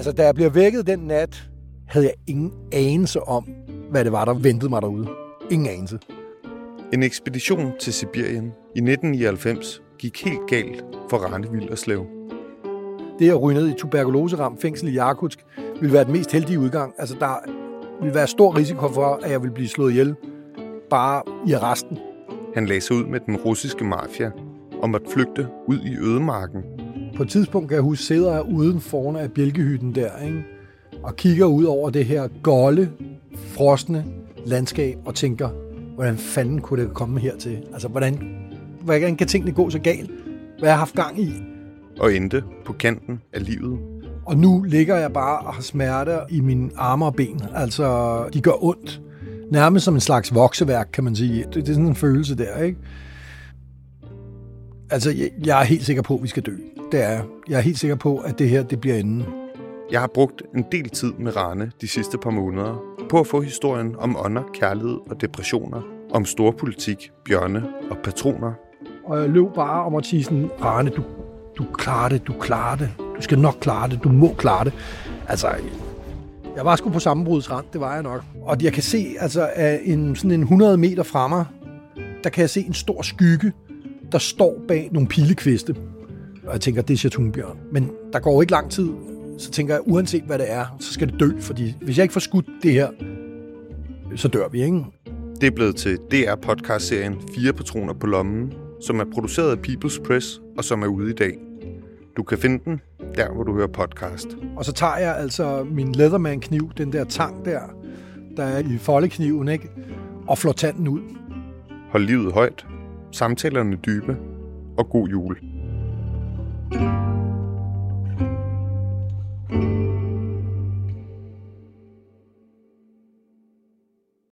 Altså, da jeg blev vækket den nat, havde jeg ingen anelse om, hvad det var, der ventede mig derude. Ingen anelse. En ekspedition til Sibirien i 1999 gik helt galt for Rane Vilderslev. Det at ryge ned i tuberkuloseramt fængsel i Jakutsk ville være den mest heldige udgang. Altså, der ville være stor risiko for, at jeg ville blive slået ihjel bare i arresten. Han lagde sig ud med den russiske mafia og måtte flygte ud i ødemarken. På et tidspunkt kan jeg huske, sidder jeg uden foran af bjælkehytten der, ikke? og kigger ud over det her golde, frosne landskab og tænker, hvordan fanden kunne det komme hertil? Altså, hvordan, hvordan kan tingene gå så galt? Hvad har jeg haft gang i? Og endte på kanten af livet. Og nu ligger jeg bare og har smerter i mine arme og ben. Altså, de gør ondt. Nærmest som en slags vokseværk, kan man sige. Det, det er sådan en følelse der, ikke? Altså, jeg, jeg er helt sikker på, at vi skal dø. Det er jeg. Jeg er helt sikker på, at det her, det bliver enden. Jeg har brugt en del tid med Rane de sidste par måneder på at få historien om ånder, kærlighed og depressioner, om storpolitik, bjørne og patroner. Og jeg løb bare om at sige sådan, Rane, du, du klarer det, du klarer det. Du skal nok klare det, du må klare det. Altså, jeg var sgu på sammenbrudsrand, det var jeg nok. Og jeg kan se, altså, en, sådan en 100 meter fra mig, der kan jeg se en stor skygge, der står bag nogle pilekviste. Og jeg tænker, det er Chatunbjørn. Men der går ikke lang tid, så tænker jeg, uanset hvad det er, så skal det dø, fordi hvis jeg ikke får skudt det her, så dør vi, ikke? Det er blevet til DR-podcast-serien Fire Patroner på Lommen, som er produceret af People's Press og som er ude i dag. Du kan finde den der, hvor du hører podcast. Og så tager jeg altså min Leatherman-kniv, den der tang der, der er i foldekniven, ikke? Og flår tanden ud. Hold livet højt, samtalerne dybe og god jul. thank you